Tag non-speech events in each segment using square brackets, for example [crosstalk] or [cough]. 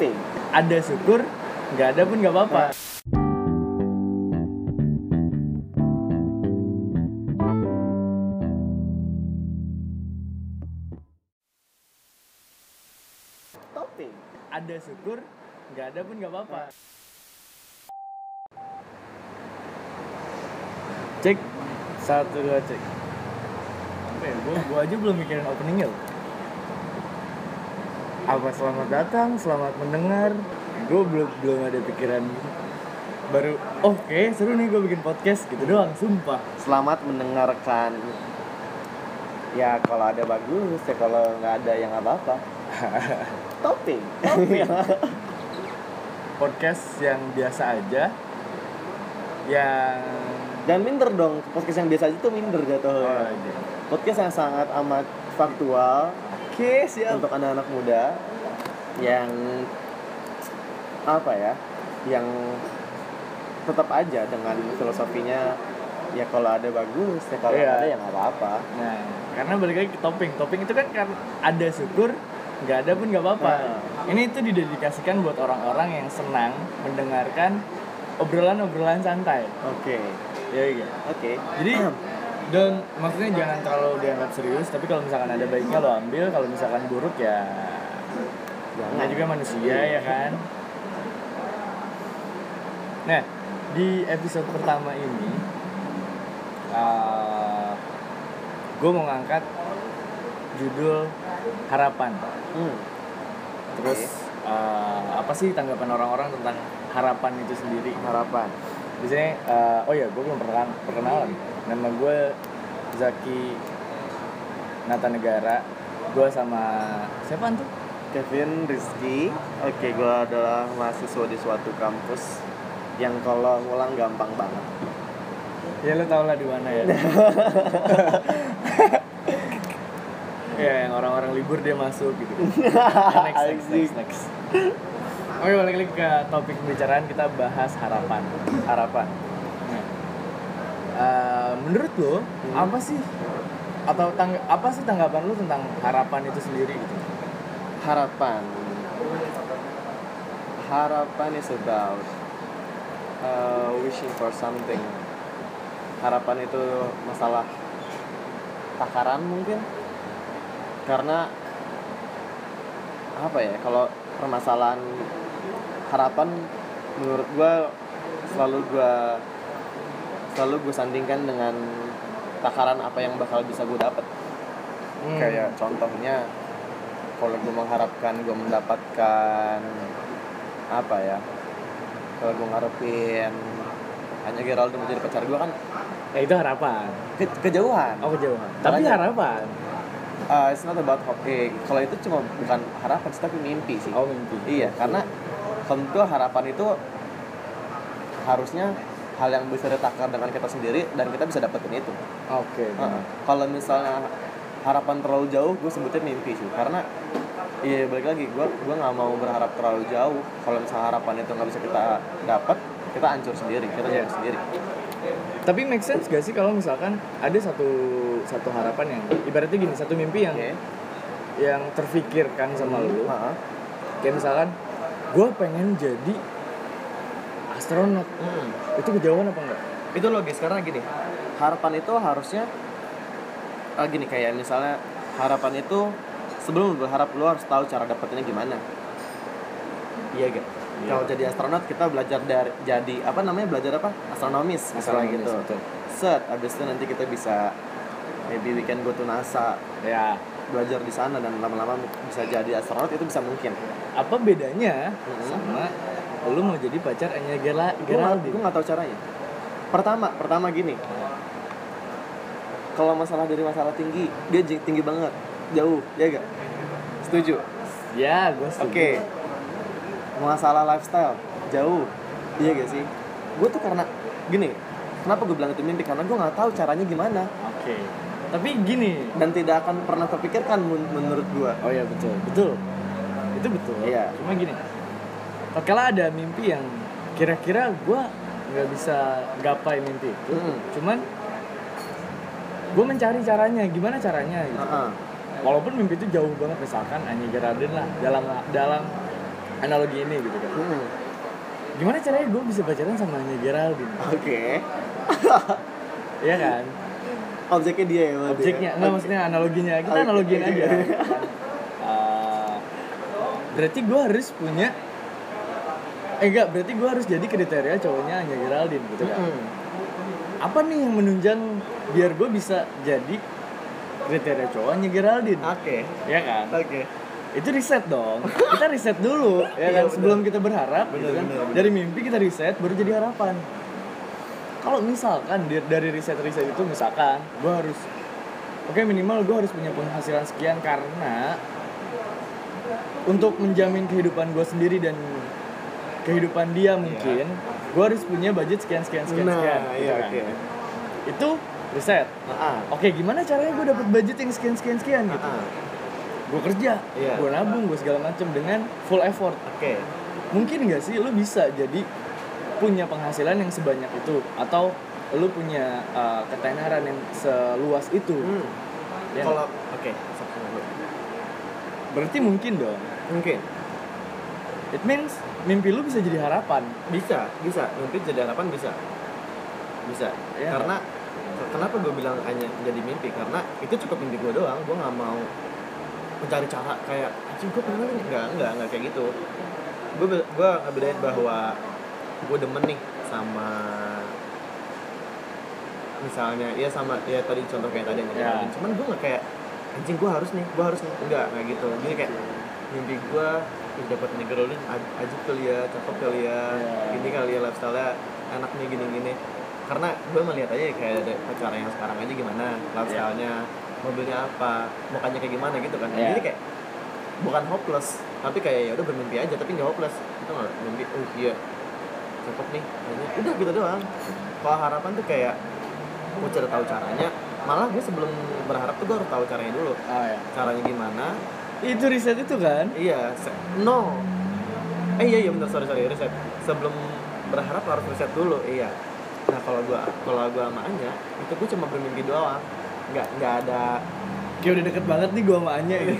Topping. Ada syukur, nggak ada pun nggak apa-apa. Topping. Ada syukur, nggak ada pun nggak apa-apa. Cek, satu dua cek. Apa ya? Gua, gua aja belum mikirin openingnya loh. Apa selamat datang, selamat mendengar. Gue belum belum ada pikiran baru. Oke, seru nih gue bikin podcast gitu doang, sumpah. Selamat mendengarkan. Ya kalau ada bagus, ya kalau nggak ada yang apa-apa. [laughs] Topping. Topping. [laughs] podcast yang biasa aja, yang Jangan minder dong. Podcast yang biasa aja tuh minder jatuh. oh, iya. Podcast yang sangat amat faktual Oke, siap. untuk anak-anak muda yang apa ya? Yang tetap aja dengan filosofinya ya kalau ada bagus ya kalau nggak ada ya nggak apa-apa. Nah, karena balik lagi ke topping. Topping itu kan kan ada syukur, nggak ada pun nggak apa-apa. Nah. Ini itu didedikasikan buat orang-orang yang senang mendengarkan obrolan-obrolan santai. Oke. Ya iya. Oke. Jadi dan maksudnya jangan terlalu dianggap serius, tapi kalau misalkan ada baiknya lo ambil, kalau misalkan buruk ya Jangan. Namanya juga manusia ya kan. Nah, di episode pertama ini gue mau ngangkat judul harapan. Hmm. Terus eh, apa sih tanggapan orang-orang tentang harapan itu sendiri? harapan. Di sini, eh, oh ya, gue belum pernah perkenalan. Nama gue Zaki Nata Negara. Gue sama siapa tuh? Kevin Rizky. Oke, gue adalah mahasiswa di suatu kampus yang kalau ngulang gampang banget. Ya lo tau lah di mana ya. [laughs] ya yang orang-orang libur dia masuk gitu. [laughs] next, next, next, next. Oke balik lagi ke topik pembicaraan kita bahas harapan. Harapan. Eh, menurut lo Hmm. apa sih atau tang apa sih tanggapan lu tentang harapan itu sendiri gitu? Harapan. Harapan is about uh, wishing for something. Harapan itu masalah takaran mungkin. Karena apa ya? Kalau permasalahan harapan menurut gua selalu gua selalu gue sandingkan dengan takaran apa yang bakal bisa gue dapet Hmm. kayak contohnya kalau gue mengharapkan gue mendapatkan apa ya kalau gue ngarepin hanya Geraldo menjadi pacar gue kan ya itu harapan. ke- kejauhan Oh kejauhan. Tapi Makanya- harapan. Uh, it's not about hope eh, kalau itu cuma bukan harapan sih tapi mimpi sih Oh mimpi. iya karena tentu harapan itu harusnya hal yang bisa ditakar dengan kita sendiri dan kita bisa dapetin itu Oke. Heeh. Kalau misalnya harapan terlalu jauh, gue sebutnya mimpi sih. Karena iya balik lagi, gue gue nggak mau berharap terlalu jauh. Kalau misalnya harapan itu nggak bisa kita dapat, kita hancur sendiri, kita Iya. hancur sendiri. Tapi make sense gak sih kalau misalkan ada satu satu harapan yang ibaratnya gini satu mimpi yang Oke. yang terfikirkan sama lu Heeh. kayak misalkan gue pengen jadi astronot Hmm. itu kejauhan apa enggak? Itu logis karena gini, harapan itu harusnya ah, gini kayak misalnya harapan itu sebelum lu berharap lu harus tahu cara dapetinnya gimana. Iya gak? Iya. Kalau jadi astronot kita belajar dari jadi apa namanya belajar apa astronomis misalnya Astronomis, gitu. betul. Set, abis itu nanti kita bisa maybe we can go to NASA Ya belajar di sana dan lama-lama bisa jadi astronot itu bisa mungkin. apa bedanya Mhm. sama lu mau jadi pacar Anya Gela Geraldine? gue nggak tahu caranya. Pertama, pertama gini. Kalau masalah dari masalah tinggi, dia tinggi banget, jauh, ya gak? Setuju. Ya gue setuju. Oke. Masalah lifestyle, jauh, iya gak sih? Gue tuh karena gini, kenapa gue bilang itu mimpi? Karena gue nggak tahu caranya gimana Oke. Tapi gini. dan tidak akan pernah terpikirkan men- menurut gue. Oh ya betul betul. Itu betul. Iya. Cuma gini. Oke lah ada mimpi yang kira-kira gue nggak bisa gapai mimpi itu. Mm. Cuman gue mencari caranya. Gimana caranya? Gitu. Heeh. Walaupun mimpi itu jauh banget misalkan Anya Geraldine lah dalam dalam analogi ini gitu kan Hmm. gimana caranya gue bisa pacaran sama Anya Geraldine oke [laughs] Iya kan objeknya dia ya berarti objeknya ya? enggak maksudnya analoginya kita Oke. analogiin aja Eh, berarti gue harus punya eh enggak berarti gue harus jadi kriteria cowoknya Anya Geraldine gitu kan? Mm-mm. apa nih yang menunjang biar gue bisa jadi kriteria cowoknya Geraldine? Oke. Ya kan? Oke. Itu riset dong. Kita riset dulu [laughs] ya Iya, kan? bener. sebelum kita berharap gitu Bener, kan? bener, bener. dari mimpi kita riset baru jadi harapan. Kalau misalkan dari riset-riset itu misalkan gue harus oke minimal gue harus punya penghasilan sekian karena untuk menjamin kehidupan gue sendiri dan kehidupan dia mungkin gue harus punya budget sekian sekian sekian nah sekian iya gitu kan. oke itu riset ah oke gimana caranya gue dapat budget yang sekian sekian sekian gitu ah gue kerja, Iya. gue nabung, gue segala macem dengan full effort. oke Mungkin nggak sih lu bisa jadi punya penghasilan yang sebanyak itu atau lu punya uh, ketenaran yang seluas itu? Hmm. Ya. kalau oke dulu. Berarti mungkin dong. mungkin It means mimpi lu bisa jadi harapan. bisa bisa. Mimpi jadi harapan bisa. Bisa. Iya. karena kenapa gue bilang hanya jadi mimpi? Karena itu cukup mimpi gue doang. Gue nggak mau mencari cara kayak anjing gue pengen nggak nggak nggak kayak gitu. Gue gue ngebedain bahwa gue demen nih sama misalnya ya sama ya tadi contoh kayak tadi yang Ya. cuman gue nggak kayak anjing gue harus nih gue harus nih. Enggak nggak gitu. Jadi kayak mimpi gue ih dapat girl ini aj- ajib kali ya cakep kali ya Ya. gini kali ya lifestyle enak nih gini gini. Karena gue melihat aja kayak ada pacar yang sekarang aja gimana lifestyle nya mobilnya apa mukanya kayak gimana gitu kan. Ya. jadi kayak bukan hopeless tapi kayak ya udah bermimpi aja tapi nggak hopeless. Itu nggak mimpi oh iya cakep nih. Udah gitu doang. Kalau harapan tuh kayak gue cari tahu caranya malah gue sebelum berharap tuh gue harus tahu caranya dulu. Ah ya. caranya gimana Itu riset itu kan? iya no eh iya iya bener sorry sorry riset sebelum berharap harus riset dulu iya nah kalau gua kalau gua sama Anya itu gue cuma bermimpi doang nggak nggak ada Kayak udah deket banget nih gua sama Anya ini.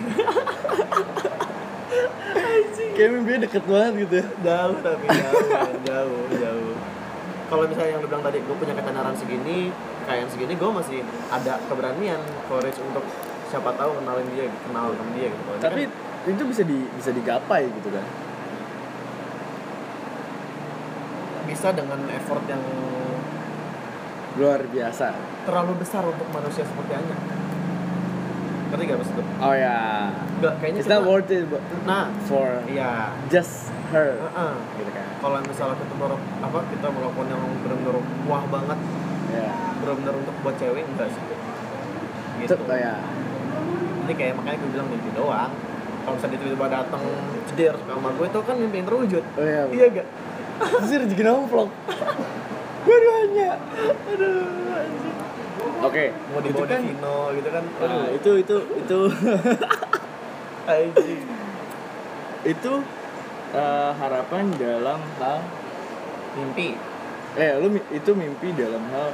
Kayak mimpinya deket banget gitu. jauh tapi jauh jauh jauh kalau misalnya yang lu bilang tadi gue punya ketenaran segini kekayaan segini gue masih ada keberanian courage untuk siapa tahu kenalin dia kenal sama dia gitu Tapi kan, itu bisa di bisa digapai gitu kan? bisa dengan effort yang Luar biasa. terlalu besar untuk manusia seperti Anya ngerti gak maksud? Oh ya. Enggak, kayaknya It's not kita- worth it but nah for iya just her Heeh. gitu kan. kalau misalnya kita merok apa kita melakukan yang benar-benar wah banget Ya. benar-benar untuk buat cewek enggak sih Itu gitu oh ya. Ini kayak makanya gue bilang mimpi doang. Kalau misalnya tiba-tiba datang ceder ke kamar gue itu kan mimpi yang terwujud. Oh ya. iya gak dia rezeki vlog. [laughs] Dua-duanya. Aduh. anjing. Oke, mau itu dibawa kan Vino gitu kan? Nah, aduh. itu itu itu. [laughs] Itu eh, harapan dalam hal mimpi. Eh lu itu mimpi dalam hal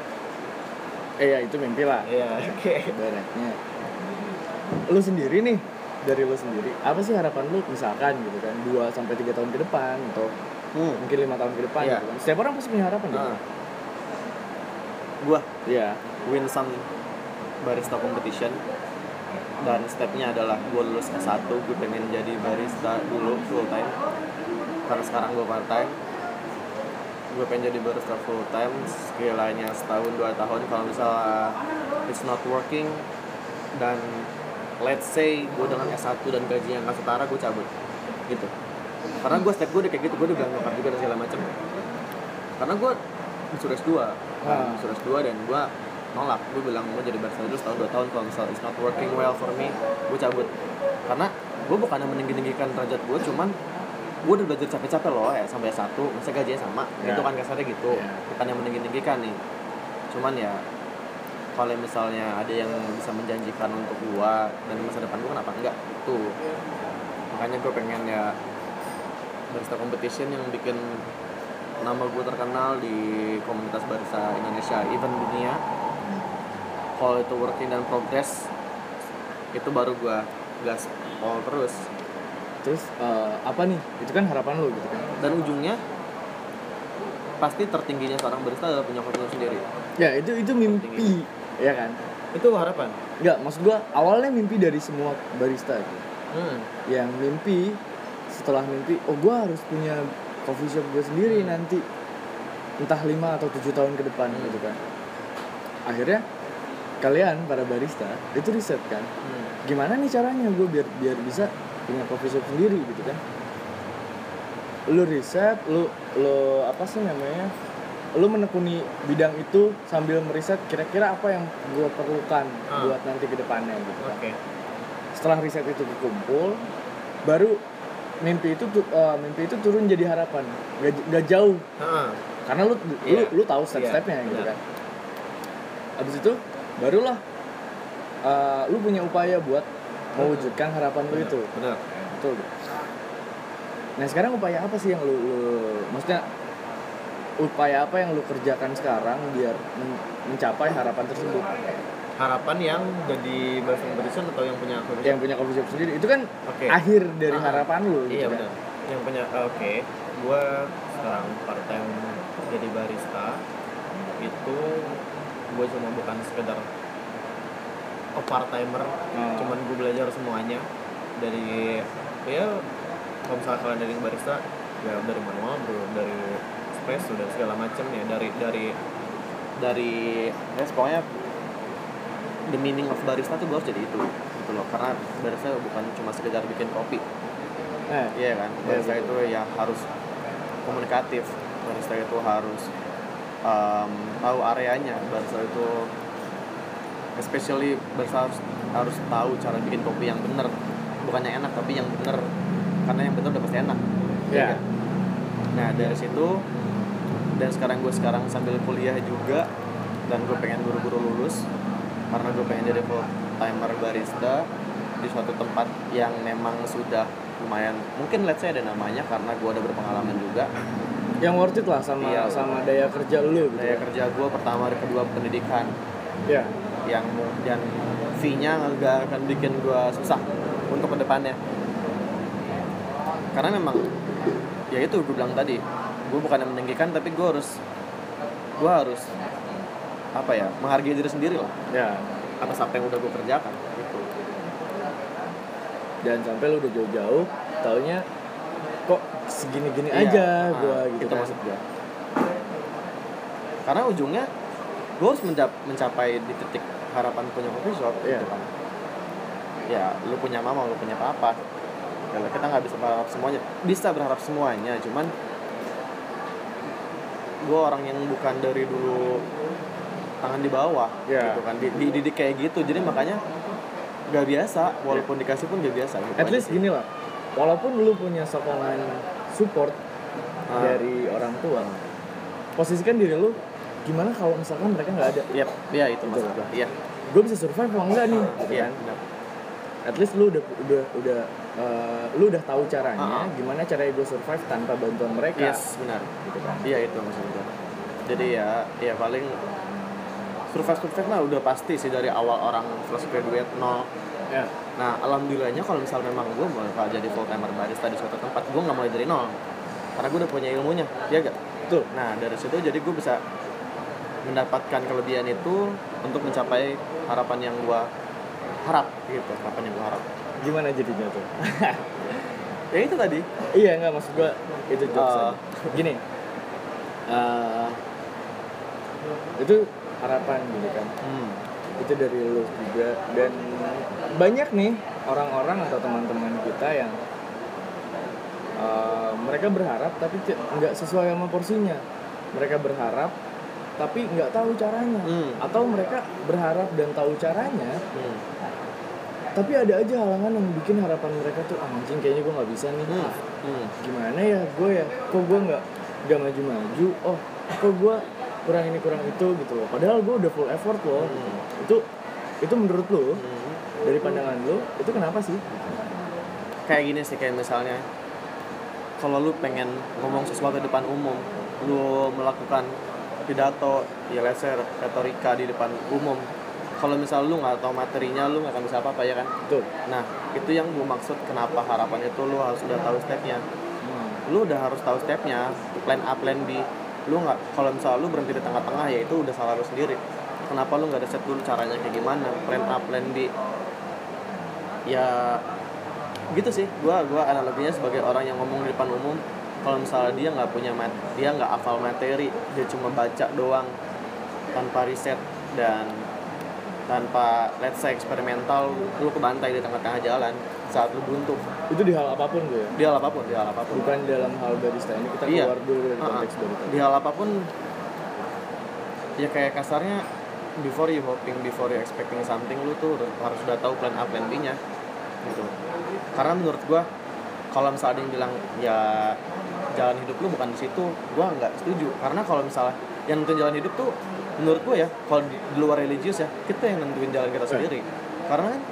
eh ya itu mimpi lah. Iya oke. Ibaratnya lu sendiri nih dari lu sendiri apa sih harapan lu misalkan gitu kan 2 sampai tiga tahun ke depan atau hmm. mungkin lima tahun ke depan Iya. gitu kan? Setiap orang pasti punya harapan gitu. Nah. gua? Iya. Win some barista competition. Dan stepnya adalah gue lulus S1 gue pengen jadi barista dulu full time karena sekarang gue part time gue pengen jadi barista full time sekiranya setahun dua tahun. Kalau misalnya it's not working dan let's say gue dengan S1 dan gajinya nggak setara gue cabut. Gitu. Karena gue step gue udah kayak gitu gue udah bilang nyokap juga dan segala macem. Karena gue disuruh S2 kan? Ah. disuruh S2 dan gue nolak. Gue bilang gue jadi barista dulu setahun dua tahun. Kalau misalnya it's not working well for me gue cabut. Karena gue bukan yang meninggi-ninggikan derajat gue cuman gue udah belajar capek-capek loh ya sampai satu. Masa gajinya sama. Ya. itu kan kasarnya gitu. Ya. bukan yang meninggi-ninggikan nih. Cuman ya kalau misalnya ada yang bisa menjanjikan untuk gua dan masa depan gua kenapa enggak? Tuh. Makanya gue pengen ya barista competition yang bikin nama gue terkenal di komunitas barista Indonesia even dunia. Kalau itu working dan progress. Itu baru gua gas all terus. Terus eh, apa nih? Itu kan harapan lo gitu kan? Dan ujungnya pasti tertingginya seorang barista adalah punya kopi sendiri. Ya itu itu mimpi ya kan itu harapan Enggak, maksud gua awalnya mimpi dari semua barista gitu. hmm. yang mimpi setelah mimpi oh gua harus punya coffee shop gue sendiri nanti entah 5 atau tujuh tahun ke depan Hmm. gitu kan akhirnya kalian para barista itu riset kan Hmm. gimana nih caranya gue biar biar bisa punya coffee shop sendiri gitu kan lu riset lu lu apa sih namanya lu menekuni bidang itu sambil meriset kira-kira apa yang gue perlukan Ah. buat nanti ke depannya gitu kan. Oke. Setelah riset itu dikumpul baru mimpi itu tu- eh, mimpi itu turun jadi harapan. Gak, gak jauh. Heeh. karena lu Iya. lu lu tahu step-stepnya Iya, gitu benar. kan. Abis itu barulah eh, lu punya upaya buat mewujudkan harapan lu itu. benar. Betul. Nah sekarang upaya apa sih yang lu, lu maksudnya upaya apa yang lu kerjakan sekarang biar men- mencapai harapan tersebut harapan yang jadi barista barista atau yang punya coffee shop? yang punya coffee shop sendiri itu kan Oke. akhir dari Ah. harapan lu gitu iya kan. benar yang punya oke gua sekarang part time jadi barista itu gue cuma bukan sekedar oh part timer Hmm. cuman gue belajar semuanya dari ya kalau misalnya kalian dari barista ya dari manual bro dari space dari segala macam ya dari dari dari ya pokoknya the meaning of barista tuh gue harus jadi itu gitu loh karena barista bukan cuma sekedar bikin kopi Eh, Iya kan, Iya, barista betul. itu ya harus komunikatif, barista itu harus um, tahu areanya, barista itu especially barista harus, harus tahu cara bikin kopi yang bener, bukannya enak tapi yang bener, karena yang bener udah pasti enak. Iya. kan? Nah dari situ dan sekarang gue sekarang sambil kuliah juga. Dan gue pengen buru-buru lulus. Karena gue pengen jadi full timer barista di suatu tempat yang memang sudah lumayan. Mungkin let's say ada namanya karena gue udah berpengalaman juga. Yang worth it lah sama Iya. sama daya kerja lu gitu daya ya. kerja gue pertama dan kedua pendidikan. Ya yang dan fee-nya nggak akan bikin gue susah untuk ke depannya. Karena memang ya itu gue bilang tadi gue bukan yang meninggikan tapi gue harus gue harus apa ya menghargai diri sendiri lah. Ya. Atas apa yang udah gue kerjakan gitu. Dan sampai lu udah jauh-jauh taunya kok segini-gini Iya, aja ah, gua gitu itu kan. maksud gue karena ujungnya gue harus mencap- mencapai di titik harapan punya coffee shop Iya. gitu kan. Ya lu punya mama lu punya papa. Kalau kita nggak bisa berharap semuanya. Bisa berharap semuanya cuman gue orang yang bukan dari dulu tangan di bawah Iya. gitu kan. Di, dididik kayak gitu. Jadi makanya gak biasa walaupun dikasih pun gak biasa gitu. At least sih. gini lah. Walaupun lu punya sokongan support Ah. dari orang tua posisikan diri lu gimana kalau misalkan mereka nggak ada? Yap, iya itu Betul. maksud gue iya. Gue bisa survive apa enggak nih? Gitu iya kan? at least lu udah udah udah eh, lu udah tahu caranya Ah. gimana caranya gue survive tanpa bantuan mereka yes benar gitu kan Iya itu maksud gue. Jadi ya, ya paling survive survive mah udah pasti sih dari awal orang fresh graduate nol. ya Nah alhamdulillahnya kalau misal memang gue mau jadi full timer barista di suatu tempat, gue nggak mulai dari nol. Karena gue udah punya ilmunya, ya gak? betul Nah dari situ jadi gue bisa mendapatkan kelebihan itu untuk mencapai harapan yang gue harap gitu, harapan yang gue harap. Gimana jadinya tuh [laughs] Ya itu tadi. iya nggak maksud gue itu jokes aja. gini eh, itu harapan gitu kan Hmm. itu dari lu juga dan banyak nih orang-orang atau teman-teman kita yang uh, mereka berharap tapi nggak sesuai sama porsinya mereka berharap tapi nggak tahu caranya Hmm. atau mereka berharap dan tahu caranya Hmm. Tapi ada aja halangan yang bikin harapan mereka tuh "Ah, anjing kayaknya gue nggak bisa nih Hmm. Hmm. gimana ya gue ya kok gue nggak nggak maju-maju oh kok gue kurang ini kurang itu gitu loh padahal gue udah full effort loh gitu. itu itu menurut lo Hmm. dari pandangan lo itu kenapa sih kayak gini sih kayak misalnya kalau lu pengen ngomong sesuatu di depan umum lu melakukan pidato ya say retorika di depan umum kalau misal lu nggak tahu materinya lu nggak akan bisa apa-apa ya kan? Betul. Nah itu yang gue maksud kenapa harapan itu lu harus udah tahu stepnya. Hmm. lu udah harus tahu stepnya plan A plan B. Lu nggak kalau misal lu berhenti di tengah-tengah ya itu udah salah lu sendiri. Kenapa lu nggak ada set dulu caranya kayak gimana? Plan A plan B. Ya gitu sih. Gua gua analoginya sebagai orang yang ngomong di depan umum kalau misalnya dia nggak punya mat dia nggak hafal materi dia cuma baca doang tanpa riset dan tanpa let's say eksperimental lu kebantai di tengah-tengah jalan saat lu buntu. Itu di hal apa pun gue ya? Di hal apa pun di hal apa pun. Bukan dalam hal barista ini kita Iya. keluar dulu dari konteks barista di hal apa pun ya kayak kasarnya before you hoping before you expecting something lu tuh harus udah tahu plan A plan B nya gitu. Karena menurut gua kalau misalnya ada yang bilang ya jalan hidup lu bukan di situ gua nggak setuju. Karena kalau misalnya yang nentuin jalan hidup tuh menurut gua ya kalau di, di luar religius ya kita yang nentuin jalan kita sendiri. Karena kan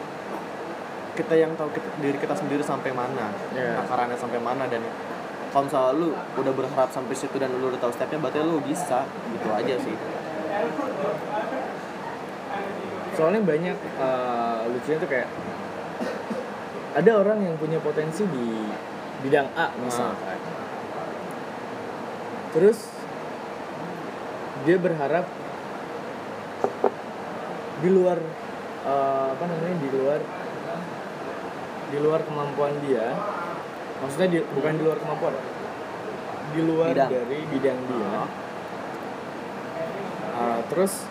kita yang tahu kita, diri kita sendiri sampai mana Iya. akarannya sampai mana dan kalau misalnya lu udah berharap sampai situ dan lu udah tahu stepnya berarti lu bisa gitu aja sih. Soalnya banyak eh, lucunya tuh kayak ada orang yang punya potensi di bidang A misalkan. Terus dia berharap di luar eh, apa namanya di luar di luar kemampuan dia maksudnya di, bukan di luar kemampuan di luar Bidang. dari bidang dia Uh, terus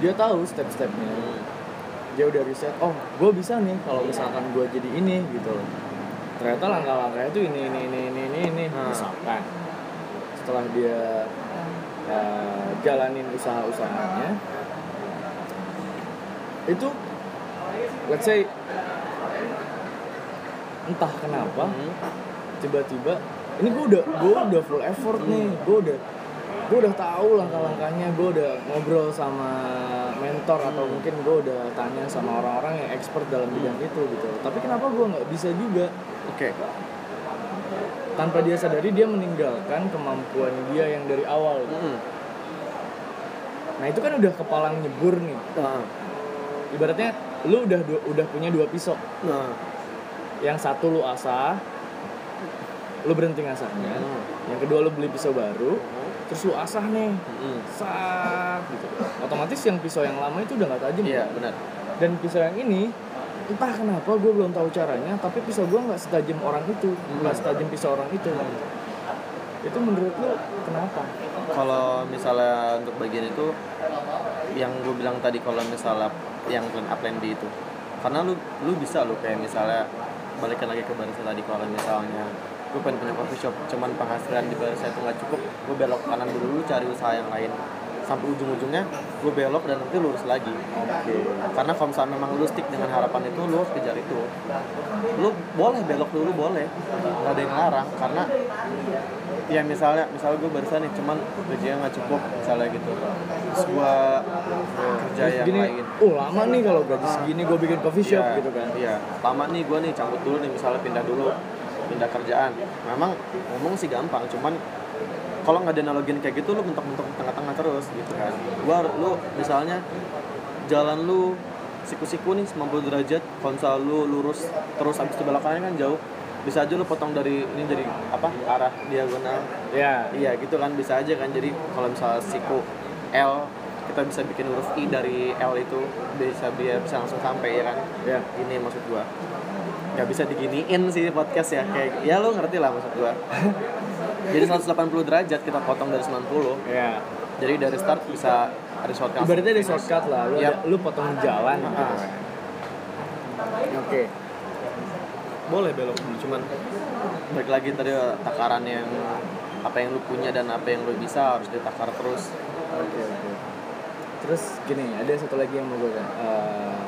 dia tahu step-stepnya dia udah riset oh gue bisa nih kalau misalkan gue jadi ini gitu loh ternyata langkah-langkahnya tuh ini ini ini ini ini, ini. Hmm. misalkan setelah dia uh, jalanin usaha-usahanya itu let's say entah kenapa Hmm. tiba-tiba ini gue udah gue udah full effort nih gue udah gue udah tahu langkah-langkahnya gue udah ngobrol sama mentor atau mungkin gue udah tanya sama orang-orang yang expert dalam bidang itu gitu. Tapi kenapa gue nggak bisa juga? Oke. Tanpa dia sadari dia meninggalkan kemampuan dia yang dari awal. Mm-mm. nah itu kan udah kepalang nyebur nih. Nah, ibaratnya lu udah udah punya dua pisau. Nah. yang satu lu asah lu berhenti ngasahnya. Hmm. yang kedua lu beli pisau baru terus lu asah nih. Mm-mm. sak gitu. Otomatis yang pisau yang lama itu udah nggak tajam. Iya kan? benar. Dan pisau yang ini entah kenapa gue belum tahu caranya tapi pisau gue nggak setajam orang itu nggak setajam pisau orang itu itu menurut lu kenapa? Kalau misalnya untuk bagian itu yang gue bilang tadi kalau misalnya yang plan A plan B itu. Karena lu lu bisa lu kayak misalnya balikan lagi ke barista tadi kalau misalnya gue pengen punya coffee shop cuman penghasilan di barista itu nggak cukup gue belok kanan dulu lu cari usaha yang lain. Sampai ujung-ujungnya gue belok dan nanti lurus lagi. Oke. Karena kalau misalnya memang lu stick dengan harapan itu lu harus kejar itu. Lu boleh belok dulu boleh. Nggak ada yang larang karena ya misalnya misalnya gue barista nih cuman gajinya nggak cukup misalnya gitu. Terus gue kerja Terus yang gini lain. oh lama nih kalau gaji segini gue bikin coffee shop Iya, gitu kan. iya. Lama nih gue nih cabut dulu nih misalnya pindah dulu pindah kerjaan. Memang ngomong sih gampang cuman kalau nggak ada analogin kayak gitu lu mentok-mentok di tengah-tengah terus gitu kan. Gua lu misalnya jalan lu siku-siku nih 90 derajat konsol lu lurus terus abis itu belok kanan kan jauh bisa aja lu potong dari ini jadi apa arah diagonal. Ya iya gitu kan bisa aja kan. Jadi kalau misalnya siku L kita bisa bikin huruf I dari L itu bisa biar bisa langsung sampai ya kan? Ya ini maksud gua. Nggak bisa diginiin sih podcast ya kayak [laughs] ya lo ngerti lah maksud gua. Jadi 180 derajat kita potong dari 90 ya jadi dari start bisa ada shortcut ibaratnya ada shortcut lah lu, Yap. ada- lu potong jalan gitu. Ah. oke boleh belok cuman balik lagi tadi takaran yang apa yang lu punya dan apa yang lu bisa harus ditakar terus Oke oke. Terus gini, ada satu lagi yang mau gue. Eh,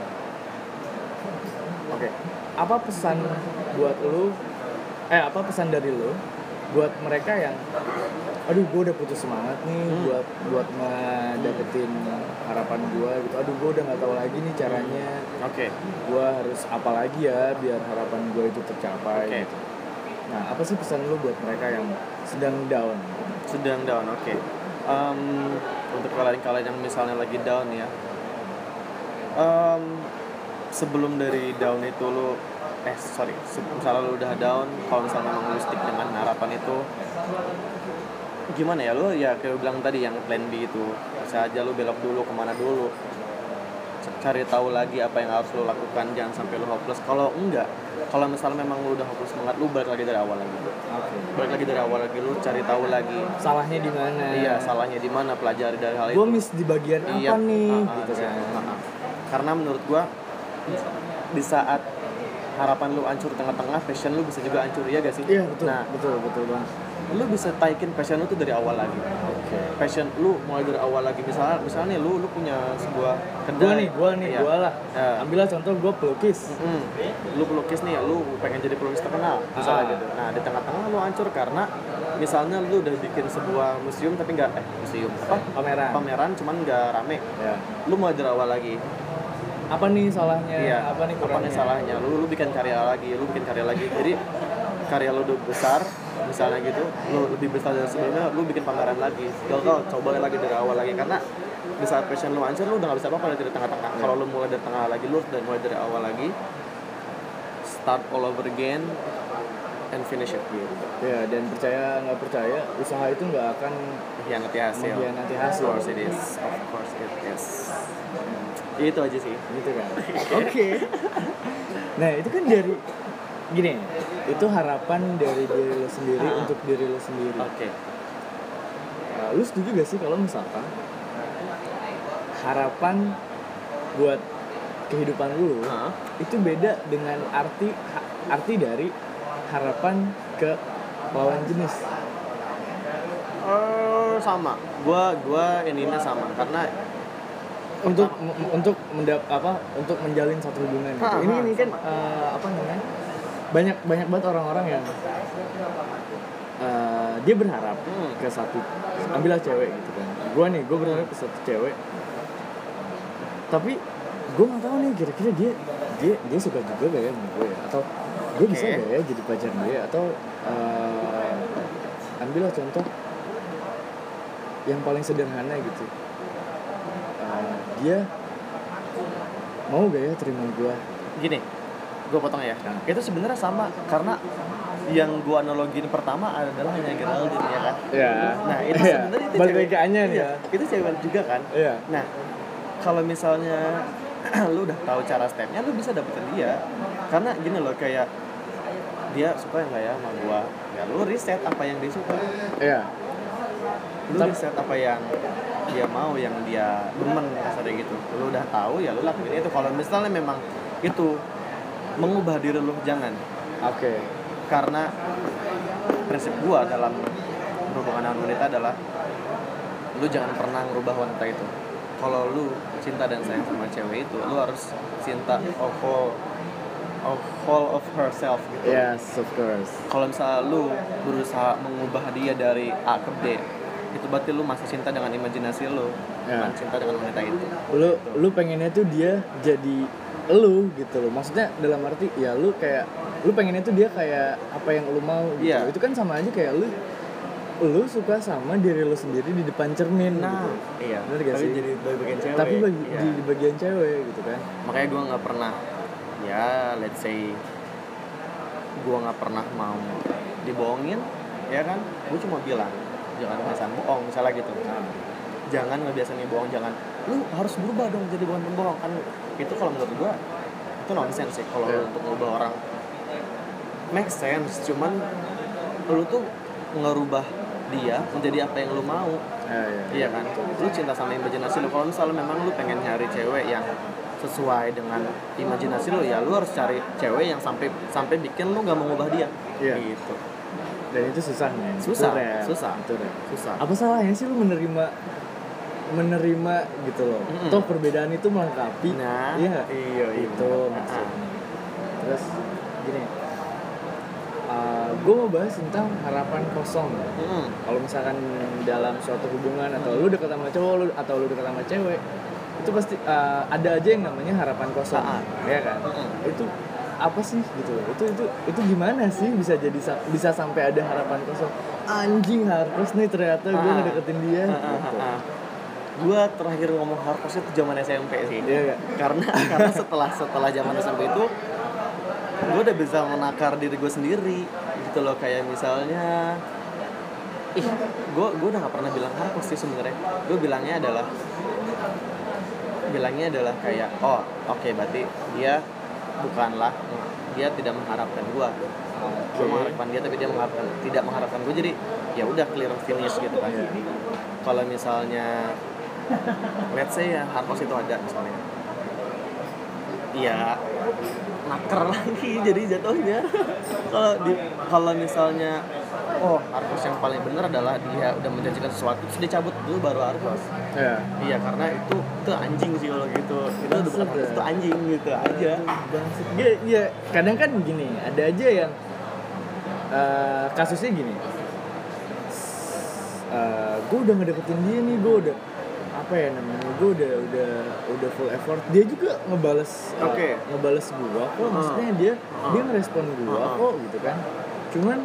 Oke, apa pesan buat lu? Eh apa pesan dari lu buat mereka yang, aduh gue udah putus semangat nih Hmm. buat buat ngedapetin harapan gue gitu. Aduh gue udah nggak tahu lagi nih caranya. oke Gue harus apa lagi ya biar harapan gue itu tercapai. Oke. Gitu. Nah apa sih pesan lu buat mereka yang sedang down? sedang down oke Em, untuk kalian-kalian yang misalnya lagi down ya Em, sebelum dari down itu lu eh sorry misalnya lu udah down kalau misalnya memang lu stick dengan harapan itu gimana ya lu ya kayak lu bilang tadi yang plan B itu bisa aja lu belok dulu ke mana dulu cari tahu lagi apa yang harus lu lakukan jangan sampai lu hopeless kalau enggak kalau misalnya memang lu udah hopeless banget lu balik lagi dari awal lagi Oke. balik lagi dari awal lagi lu cari tahu lagi Salahnya di mana? iya salahnya di mana pelajari dari hal itu Gue miss di bagian Iya. apa nih? Ah, ah, gitu iya. kan. Ah, ah. Karena menurut gua di saat harapan lu hancur tengah-tengah, passion lu bisa juga hancur ya gak sih? Iya betul. Nah, betul betul bang. lu bisa taikin passion lu tuh dari awal lagi. Oke. Passion lu mulai dari awal lagi. Misalnya, misalnya nih lu lu punya sebuah kedai. Gue nih, gue nih, Iya. gue lah. Ya. Ambillah contoh gue pelukis. Hmm. Lu pelukis nih, lu pengen jadi pelukis terkenal, misalnya Ah. gitu. Nah, di tengah-tengah lu hancur karena misalnya lu udah bikin sebuah museum tapi nggak eh museum apa? Pameran. Pameran cuman nggak rame. Ya. Lu mulai dari awal lagi. Apa nih salahnya? Iya. Apa nih Apa kurangnya? nih salahnya? Lu lu bikin karya lagi, lu bikin karya lagi. Jadi karya lu udah besar, misalnya gitu, lu lebih besar dari sebelumnya, lu bikin pameran lagi. Gagal, coba lagi dari awal lagi karena di saat passion lu hancur, lu udah gak bisa apa-apa dari tengah-tengah. Kalau lu mulai dari tengah lagi, lu udah mulai dari awal lagi, start all over again and finish it gitu. Ya dan percaya nggak percaya usaha itu nggak akan Hianati hasil. Mengkhianati Of hasil. course it is. Of course it is. Itu aja sih. gitu kan. Oke. Nah itu kan dari gini, itu harapan dari diri lo sendiri Ah. untuk diri lo sendiri. Oke. Nah, lu setuju gak sih kalau misalkan harapan buat kehidupan lu Hah? itu beda dengan arti ha- arti dari harapan ke lawan jenis. Eh, sama. Gua gua ininya sama karena untuk untuk mendap apa untuk menjalin satu hubungan gitu. Ha, ini ha, ini kan eh, apa namanya banyak banyak banget orang-orang yang eh, dia berharap Hmm. ke satu ambillah cewek gitu kan. Gue nih gue berharap ke satu cewek. Tapi gue nggak tahu nih kira-kira dia dia dia suka juga gak ya sama gue ya? Atau gue bisa gak ya jadi pacar dia? Atau eh, ambillah contoh yang paling sederhana gitu dia mau gak ya terima gue gini gue potong ya. Nah. itu sebenarnya sama karena yang gue analogin pertama adalah hanya Geraldine ya kan? Ya nah itu Iya. sebenarnya itu balik cewek- Anya iya, ya. itu cewek juga kan? Iya. Nah kalau misalnya [clears throat] lu udah tahu cara stepnya lu bisa dapetin dia. Karena gini loh kayak dia suka nggak ya sama gua? Ya lu riset apa yang dia suka. Iya. Lu Tapi- riset apa yang dia mau yang dia demen kasarnya gitu. Lu udah tahu ya lu lakuin itu. Kalau misalnya memang itu mengubah diri lu jangan. Oke. Karena prinsip gua dalam berhubungan dengan wanita adalah lu jangan pernah ngerubah wanita itu. Kalau lu cinta dan sayang sama cewek itu lu harus cinta of all of whole of herself gitu. Yes of course. Kalau misalnya lu berusaha mengubah dia dari A ke B itu berarti lu masih cinta dengan imajinasi lu Ya. bukan cinta dengan wanita itu lu lu pengennya tuh dia jadi lu gitu loh maksudnya dalam arti ya lu kayak lu pengennya tuh dia kayak apa yang lu mau gitu Iya. itu kan sama aja kayak lu lu suka sama diri lu sendiri di depan cermin nah gitu. iya Bener gak tapi sih? jadi bagian cewek tapi bagi, Iya. di, di bagian cewek gitu kan makanya gue nggak pernah ya let's say gue nggak pernah mau dibohongin ya kan gue cuma bilang jangan kebiasaan bohong misalnya gitu jangan ngebiasain nih bohong jangan lu harus berubah dong jadi bukan pembohong kan itu kalau menurut gue itu nonsense sih kalau Iya. untuk ngubah orang make sense cuman lu tuh ngerubah dia menjadi apa yang lu mau ya, ya. Iya kan? Lu cinta sama imajinasi lu. Kalau misalnya memang lu pengen nyari cewek yang sesuai dengan imajinasi lu, ya lu harus cari cewek yang sampai sampai bikin lu nggak mengubah dia. Iya. Gitu. Dan itu susah men Susah, Itu susah. itu real. Susah. apa salahnya sih lu menerima menerima gitu loh Mm-mm. toh perbedaan itu melengkapi Nah, iya iya, iya. itu Nah, maksudnya terus gini gue mau bahas tentang harapan kosong Mm-mm. kalau misalkan dalam suatu hubungan atau lu dekat sama cowok lu atau lu dekat sama cewek itu pasti uh, ada aja yang namanya harapan kosong Ah. ya kan Mm-mm. itu apa sih gitu loh itu itu itu gimana sih bisa jadi sa- bisa sampai ada harapan kosong anjing harus nih ternyata gue Ah. ngedeketin dia Ah, ah, gitu. ah, ah. gue terakhir ngomong hardcore itu zaman SMP sih Iya nggak? karena [laughs] karena setelah setelah zaman SMP itu gue udah bisa menakar diri gue sendiri gitu loh kayak misalnya ih gue gue udah gak pernah bilang hardcore sih sebenarnya gue bilangnya adalah bilangnya adalah kayak oh oke berarti dia bukanlah dia tidak mengharapkan gue gue mengharapkan dia tapi dia mengharapkan tidak mengharapkan gue jadi ya udah clear finish gitu kan. Iya. kalau misalnya let's say ya itu ada misalnya. Iya naker lagi [laughs] jadi jatuhnya. Kalau di kalau misalnya oh hardcore yang paling benar adalah dia udah menjanjikan sesuatu terus dia cabut dulu baru hardcore Iya. iya karena itu itu anjing sih kalau gitu itu udah bukan hardcore, ya. itu anjing gitu aja. Iya, iya, kadang kan gini, ada aja yang eh, kasusnya gini. Eh, gue udah ngedeketin dia nih, gue udah apa ya namanya, gue udah udah udah full effort. Dia juga ngebales, eh, Oke. ngebales gue kok. Maksudnya dia Ah. dia ngerespon gue Ah. kok gitu kan. Cuman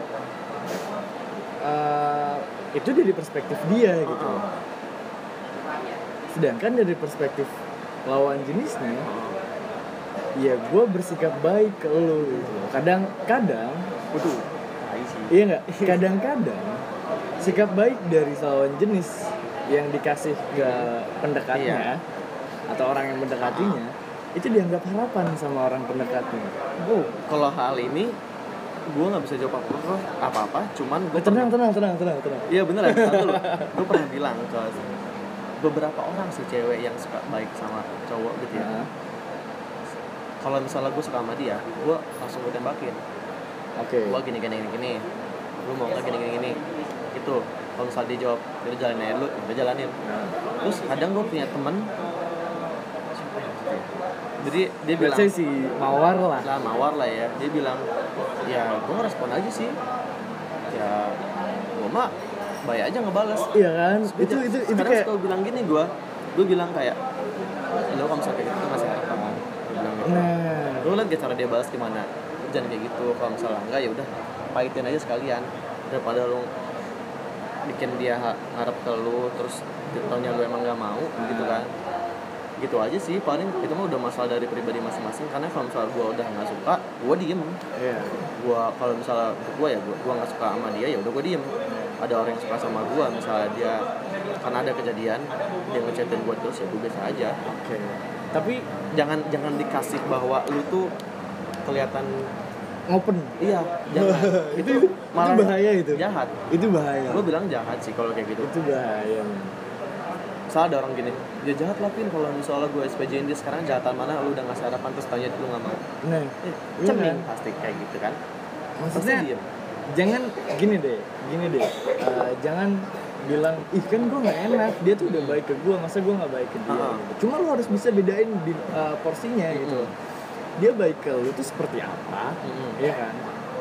eh, itu dari perspektif dia gitu. Ah. Sedangkan dari perspektif lawan jenisnya, ya gue bersikap baik ke lo gitu. Kadang-kadang, sih. iya nggak? Kadang-kadang sikap baik dari lawan jenis yang dikasih ke pendekatnya atau orang yang mendekatinya itu dianggap harapan sama orang pendekatnya. Oh, kalau hal ini gue nggak bisa jawab apa apa apa cuman gue tenang, tenang, tenang, tenang, tenang. Iya beneran, [laughs] satu loh. Gue pernah bilang ke beberapa orang sih cewek yang suka baik sama cowok gitu ya. Nah, Kalau misalnya gue suka sama dia, gue langsung gue tembakin. Oke. Gue gini gini gini gini. Lu mau nggak gini gini gini? Itu. Kalau misalnya dia jawab, dia jalanin aja dulu, dia jalanin. Nah, Terus kadang gue punya temen? Jadi dia bilang, let's say si Mawar lah. lah mawar lah ya. Dia bilang, ya gue ngerespon aja sih. Ya gue mah baik aja ngebales. Iya kan? Terus Itu itu itu kadang kayak suka bilang gini gue gue bilang kayak lo kayak gitu tuh masih harapan gue bilang gitu nah, lo liat gak cara dia balas gimana jangan kayak gitu kalau misalnya enggak ya udah pahitin aja sekalian daripada lo bikin dia ha- ngarep ke lo terus taunya lo emang gak mau gitu kan gitu aja sih paling itu mah udah masalah dari pribadi masing-masing karena kalau misalnya gue udah nggak suka gue diem iya. gue kalau misalnya untuk gue ya gue gue nggak suka sama dia ya udah gue diem ada orang yang suka sama gue misalnya dia karena ada kejadian dia ngechatin gue terus ya gue biasa aja Oke. Tapi jangan jangan dikasih bahwa lu tuh kelihatan open. iya jangan [laughs] itu itu bahaya itu. jahat Itu bahaya. gue bilang jahat sih kalau kayak gitu itu bahaya. Misalnya ada orang gini dia jahat lah pin kalau misalnya gue SPJN dia sekarang jahatan mana lu udah ngasih harapan terus tanya lu nggak mau Nah, eh, ceming pasti kayak gitu kan maksudnya Pasti diem. jangan gini deh, gini deh. Eh, jangan bilang ih kan gue nggak enak dia tuh udah baik ke gue masa gue nggak baik ke dia gitu. cuma lu harus bisa bedain di, eh, porsinya gitu dia baik ke lu itu seperti apa Mm-mm. Iya kan?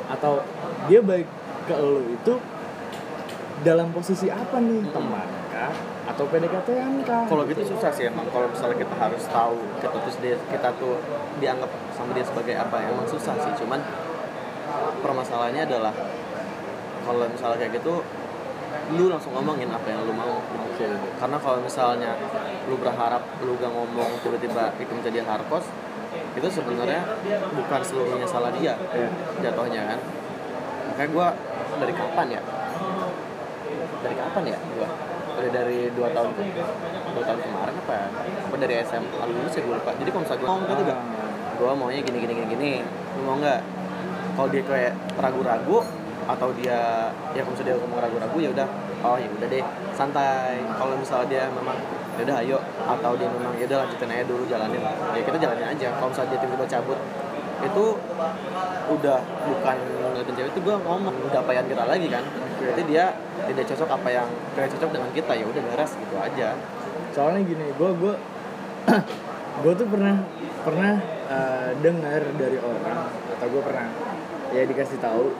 Atau dia baik ke lo itu dalam posisi apa nih? Mm-mm. Teman kah? Atau PDKT-an kah? kalau gitu susah sih emang kalau misalnya kita harus tahu kita tuh dia kita tuh dianggap sama dia sebagai apa emang susah sih cuman permasalahannya adalah kalau misalnya kayak gitu lu langsung ngomongin apa yang lu mau Oke. karena kalau misalnya lu berharap lu gak ngomong tiba-tiba itu menjadi hardcore itu sebenarnya bukan seluruhnya salah dia Iya. jatuhnya kan makanya gue dari kapan ya dari kapan ya gue dari dari dua tahun ke dua tahun kemarin apa? Ya? apa dari SMA lulus ya gue lupa. Jadi kalau misalnya gue ngomong gitu gak gue maunya gini gini gini gini. Lu mau nggak? Kalau dia kayak ragu-ragu atau dia ya kalau misalnya dia ngomong ragu-ragu ya udah. Oh ya udah deh santai. Kalau misalnya dia memang ya udah ayo. Atau dia memang ya udah lanjutin aja dulu jalanin. Ya kita jalanin aja. Kalau misalnya dia tiba-tiba cabut itu udah bukan ngeliatin cewek itu gue ngomong udah apa yang kita lagi kan berarti dia tidak cocok apa yang tidak cocok dengan kita ya udah beres gitu aja Soalnya gini, gue gue gue tuh pernah pernah eh, dengar dari orang atau gue pernah ya dikasih tahu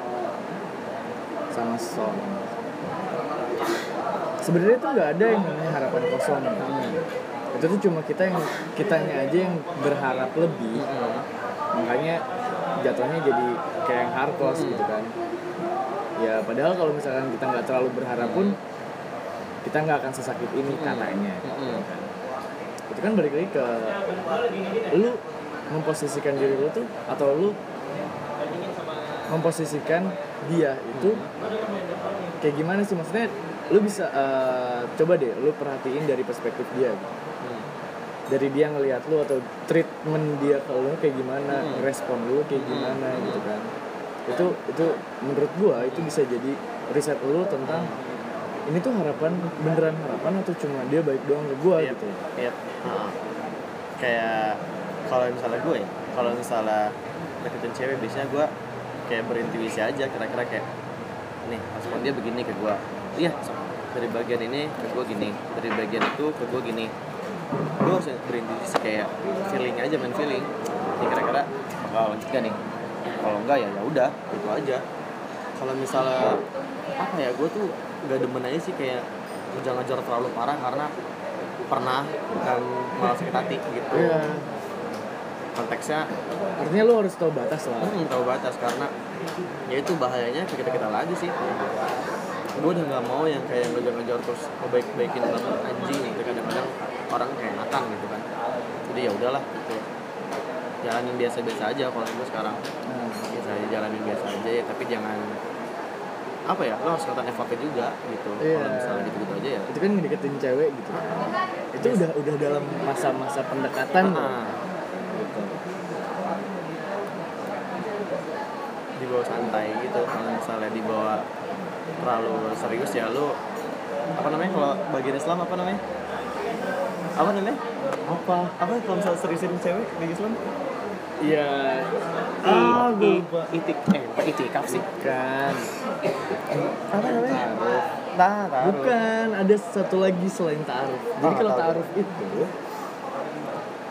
sama seseorang. Sebenarnya tuh nggak ada yang namanya harapan kosong. Itu tuh cuma kita yang kitanya aja yang berharap lebih. Makanya jatuhnya jadi kayak yang hardcore Hmm. gitu kan ya padahal kalau misalkan kita nggak terlalu berharap pun kita nggak akan sesakit ini Hmm. katanya Mm-mm. itu kan balik lagi ke lu memposisikan diri lu tuh atau lu memposisikan dia itu kayak gimana sih maksudnya lu bisa eh, coba deh lu perhatiin dari perspektif dia gitu. Hmm. dari dia ngelihat lu atau treatment dia ke lu kayak gimana Hmm. respon lu kayak gimana gitu kan itu itu menurut gua itu bisa jadi riset lu tentang ini tuh harapan beneran harapan atau cuma dia baik doang ke gua Iya. gitu Iya. Heeh. Kayak kalau misalnya gue ya, kalau misalnya deketin cewek biasanya gue kayak berintuisi aja kira-kira kayak nih respon dia begini ke gue. Iya, dari bagian ini ke gue gini, dari bagian itu ke gue gini. Gue harus berintuisi kayak feeling aja main feeling. Ini kira-kira bakal lanjut gak nih? Kalau enggak ya ya udah, itu aja. Kalau misalnya apa ya, gue tuh gak demen aja sih kayak ngejar-ngejar terlalu parah karena pernah dan malah sakit hati gitu Iya. konteksnya artinya lu harus tahu batas lah hmm, tahu batas karena ya itu bahayanya kita kita lagi sih gue udah nggak mau yang kayak ngejar-ngejar terus ngebaik baikin banget anjing gitu. Kadang-kadang orang kayak enakan gitu kan. Jadi ya udahlah gitu. Jalanin biasa-biasa aja kalau gue sekarang. Nah, biasa aja jalanin biasa aja ya. Tapi jangan apa ya lo harus kelihatan effortnya juga gitu. Iya. kalau misalnya gitu-gitu aja ya. Itu kan ngedeketin cewek gitu. Itu udah udah dalam masa-masa pendekatan. Ah, gitu. dibawa santai gitu. Kalau misalnya dibawa terlalu serius ya lu apa namanya kalau bagian Islam apa namanya? Apa namanya? Apa? Apa kalau misalnya seriusin cewek di Islam? Iya. ah gue gue itik eh bukan itikaf sih. Bukan. apa namanya? nah taruh Bukan, ada satu lagi selain ta'aruf. Jadi Oh, kalau ta'aruf itu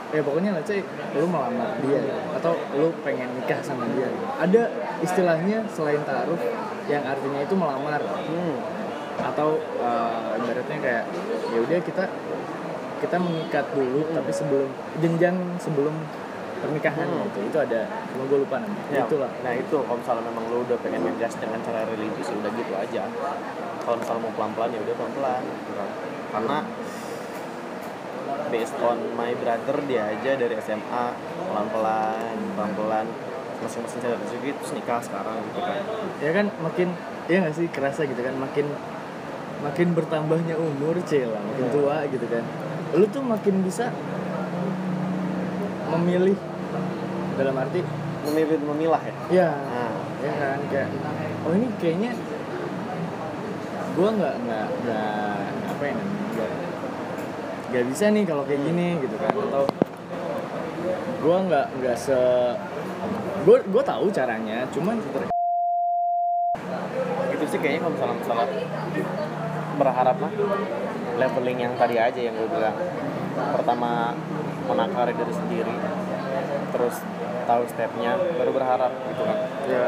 ya pokoknya let's say lu melamar dia atau lu pengen nikah sama dia. Ada istilahnya selain ta'aruf yang artinya itu melamar. Hmm. atau eh, ibaratnya kayak ya udah kita kita mengikat dulu tapi sebelum jenjang sebelum pernikahan Hmm. gitu itu ada cuma gue lupa namanya. Ya, itulah. Nah itu kalau misalnya memang lu udah pengen ngegas dengan cara religius ya udah gitu aja. Kalau misalnya mau pelan-pelan ya udah pelan-pelan gitu kan. karena based on my brother dia aja dari SMA pelan-pelan masing-masing cari rezeki terus nikah sekarang gitu kan. Ya kan makin ya nggak sih kerasa gitu kan makin makin bertambahnya umur cila makin Iya. tua gitu kan. Lu tuh makin bisa memilih dalam arti memilih memilah ya? Ya nah ya kan kayak oh ini kayaknya gua nggak nggak nggak apa ya nggak nggak bisa nih kalau kayak gini gitu kan atau gua nggak nggak se gua gua tahu caranya cuman itu sih kayaknya kalau misalnya masalah berharap mah leveling yang tadi aja yang gue bilang. Pertama menakar diri sendiri terus tahu stepnya baru berharap gitu kan. Ya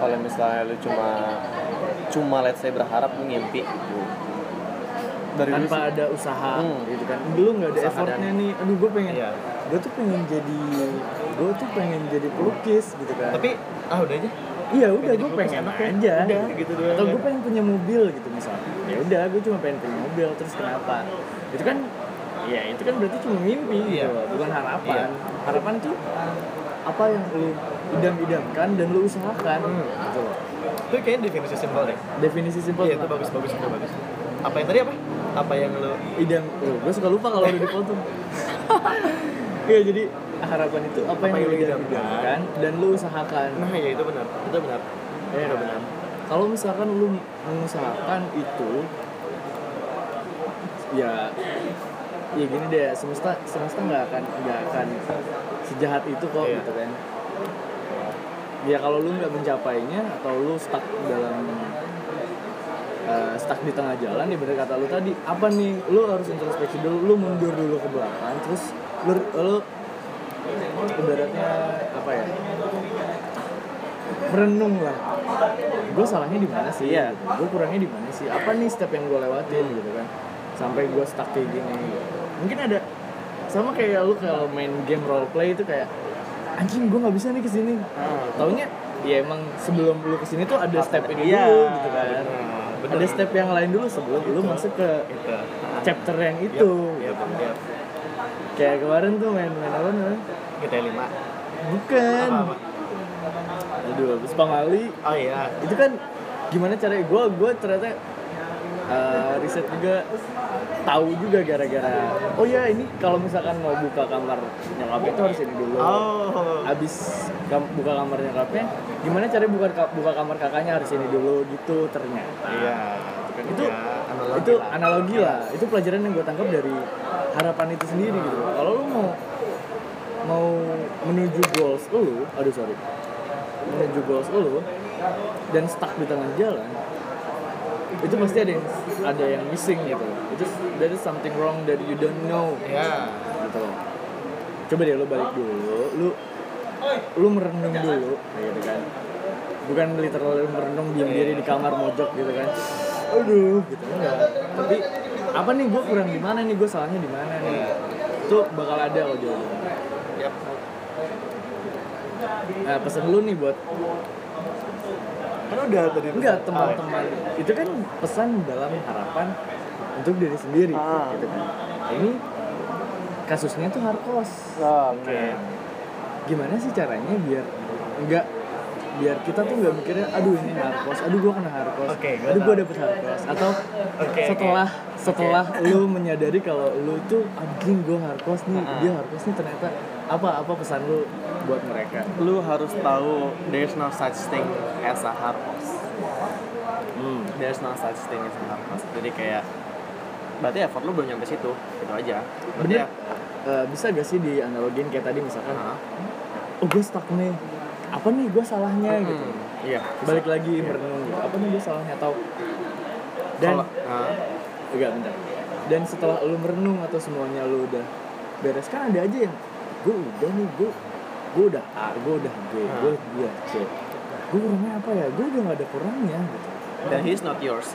kalau misalnya lu cuma cuma let's say berharap lu ngimpi. Dari dulu tanpa ada usaha Hmm. gitu kan. Dulu nggak ada Usaha effortnya dan- nih. Aduh gue pengen Iya. Gue tuh pengen jadi gue tuh pengen jadi pelukis gitu kan. Tapi ah udah aja. Iya udah gue pengen enak aja. Udah, gitu doang atau kan. gue pengen punya mobil gitu misalnya ya udah gue cuma pengen punya mobil terus kenapa? Itu kan ya itu kan berarti cuma mimpi Iya. gitu loh, bukan harapan. Iya. harapan tuh apa yang lu idam-idamkan dan lu usahakan Hmm. gitu loh. Itu kayaknya definisi simpel deh. Definisi simpel iya itu bagus bagus itu bagus. Apa yang tadi apa? Apa yang lu idam. Oh, gue suka lupa kalau udah dipotong [laughs] Iya jadi harapan itu apa, Apa yang yang lu idamkan. dan lu usahakan. Nah ya itu benar. Itu benar. Ya itu benar. Kalau misalkan lu mengusahakan itu ya ya gini deh semesta semesta nggak akan nggak akan sejahat itu kok Iya. gitu kan. Ya kalau lu nggak mencapainya atau lu stuck dalam eh, stuck di tengah jalan ya bener kata lu tadi apa nih? Lu harus introspeksi dulu lu mundur dulu ke belakang terus lu lu ibaratnya apa ya? Merenung lah. Gue salahnya di mana sih? Iya. gue kurangnya di mana sih? Apa nih step yang gue lewatin gitu kan? Sampai gue stuck kayak gini. Mungkin ada sama kayak lu kalau main game role play itu kayak anjing gue nggak bisa nih ke sini taunya ya emang sebelum lu ke sini tuh ada step ini Iya, dulu gitu kan. benar. ada step yang lain dulu sebelum lu masuk ke Gitu. chapter yang itu. Iya, gitu. iya. Kayak kemarin tuh main main apa namanya GTA 5. bukan Apa, apa? aduh habis pamali Oh iya. itu kan gimana caranya gue gue ternyata uh, riset juga tahu juga gara-gara oh ya ini kalau misalkan mau buka kamar nyokap itu harus ini dulu Oh. abis kam- buka kamar nyokapnya gimana caranya buka ka- buka kamar kakaknya harus ini dulu gitu ternyata Iya. Kan Itu- ya, analogi itu lah. analogi lah. Itu pelajaran yang gue tangkap dari harapan itu sendiri gitu. Kalau lu mau mau menuju goals lu aduh sorry. Menuju goals lu dan stuck di tengah jalan itu pasti ada yang ada yang missing gitu. Itu there is something wrong that you don't know. Iya. gitu loh. Coba deh lu balik dulu. Lu lu merenung dulu. Gitu kan. Bukan literal merenung diam diri di kamar mojok gitu kan aduh. Gitu enggak. Tapi apa nih gue kurang di mana nih? Gue salahnya di mana nih? Itu bakal ada kok jawabannya. Yap. nah pesan lu nih buat Kan udah tadi. enggak teman-teman. Itu kan pesan dalam harapan untuk diri sendiri Ah. gitu kan. Nah, ini kasusnya tuh harkos Oh, Oke. Gimana sih caranya biar enggak biar kita tuh nggak mikirnya aduh ini harkos, aduh gua kena harkos, gua aduh gua tahu. dapet harkos atau Oke, setelah setelah lu menyadari kalau lu tuh anjing gua harkos nih, Ah. dia harkos nih ternyata apa apa pesan lu buat mereka? Lu harus tahu there's no such thing as a harkos. Hmm. There's no such thing as a harkos. Jadi kayak berarti effort lu belum nyampe situ. Itu aja. Berarti Bener. ya. Eh, bisa gak sih dianalogin kayak tadi misalkan, Hah? oh gue stuck nih, apa nih gue salahnya gitu. Hmm, Iya. Balik lagi merenung, apa nih gue salahnya atau dan Kalau- Hah? Enggak, bentar. Dan setelah lu merenung atau semuanya lu udah beres kan ada aja yang gue udah nih gue gue udah A, gue udah B, Hmm. gue dia C. Gue kurangnya apa ya? Gue udah gak ada kurangnya gitu. Dan he's not yours.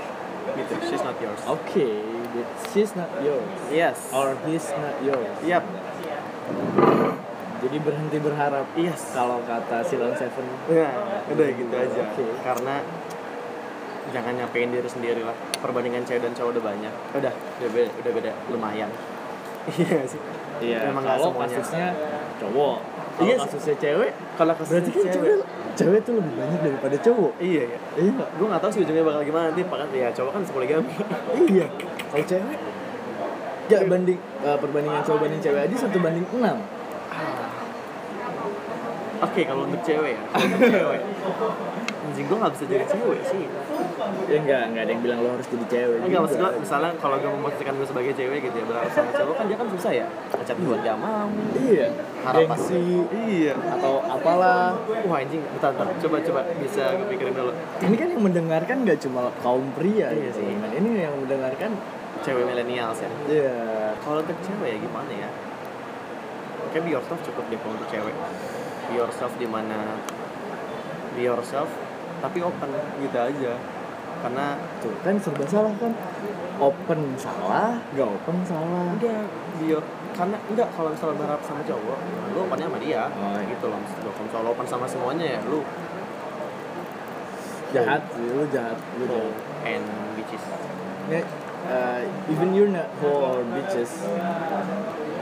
Gitu. She's not yours. Oke, that she's not yours Yes. or he's not yours. Yap. Jadi berhenti berharap. Yes. Kalau kata Silon Seven. Nah, udah gitu aja. Oke. Karena jangan nyapain diri sendiri lah. Perbandingan cewek dan cowok udah banyak. Udah, udah beda, udah beda lumayan. Iya sih. Iya. Emang nggak kalau semuanya. kasusnya cowok. Kalau Iya kasusnya cewek, Kalau kasus berarti kan cewek, cewek tuh lebih banyak daripada cowok. Iya ya. Iya nggak? Gue gak tahu sih ujungnya bakal gimana nanti. Pakat ya cowok kan sepoligami. Iya. Kalau cewek ya banding eh, perbandingan cowok banding cewek aja satu banding enam. Oke kalau untuk cewek ya. Kalau untuk cewek. Anjing gue gak bisa jadi cewek sih. Ya enggak, enggak ada yang bilang lo harus jadi cewek. Enggak maksud juga. gue misalnya kalau gue memutuskan gue sebagai cewek gitu ya berharap sama cowok kan dia kan susah ya. Ngechat gue gak mau. Iya. Harapan Gengsi Iya. atau apalah. Wah anjing, bentar, bentar. Coba, coba. Bisa gue pikirin dulu. Ini kan yang mendengarkan nggak cuma kaum pria Iya gitu. sih. Ini yang mendengarkan Cewek milenials ya. Iya. Kalau untuk cewek ya gimana ya? Kayak be yourself cukup deh kalau untuk cewek. Be yourself di mana be yourself tapi open gitu aja. Karena Tuh kan serba salah kan. Open salah, nggak open salah. be your- karena enggak kalau misalnya berharap sama cowok, lu opennya sama dia. Oh, iya. gitu loh maksud gue. Kalau open sama semuanya ya lu Jahat sih, lu jahat, lu jahat. and bitches. Nih, uh, even you're not whole or bitches,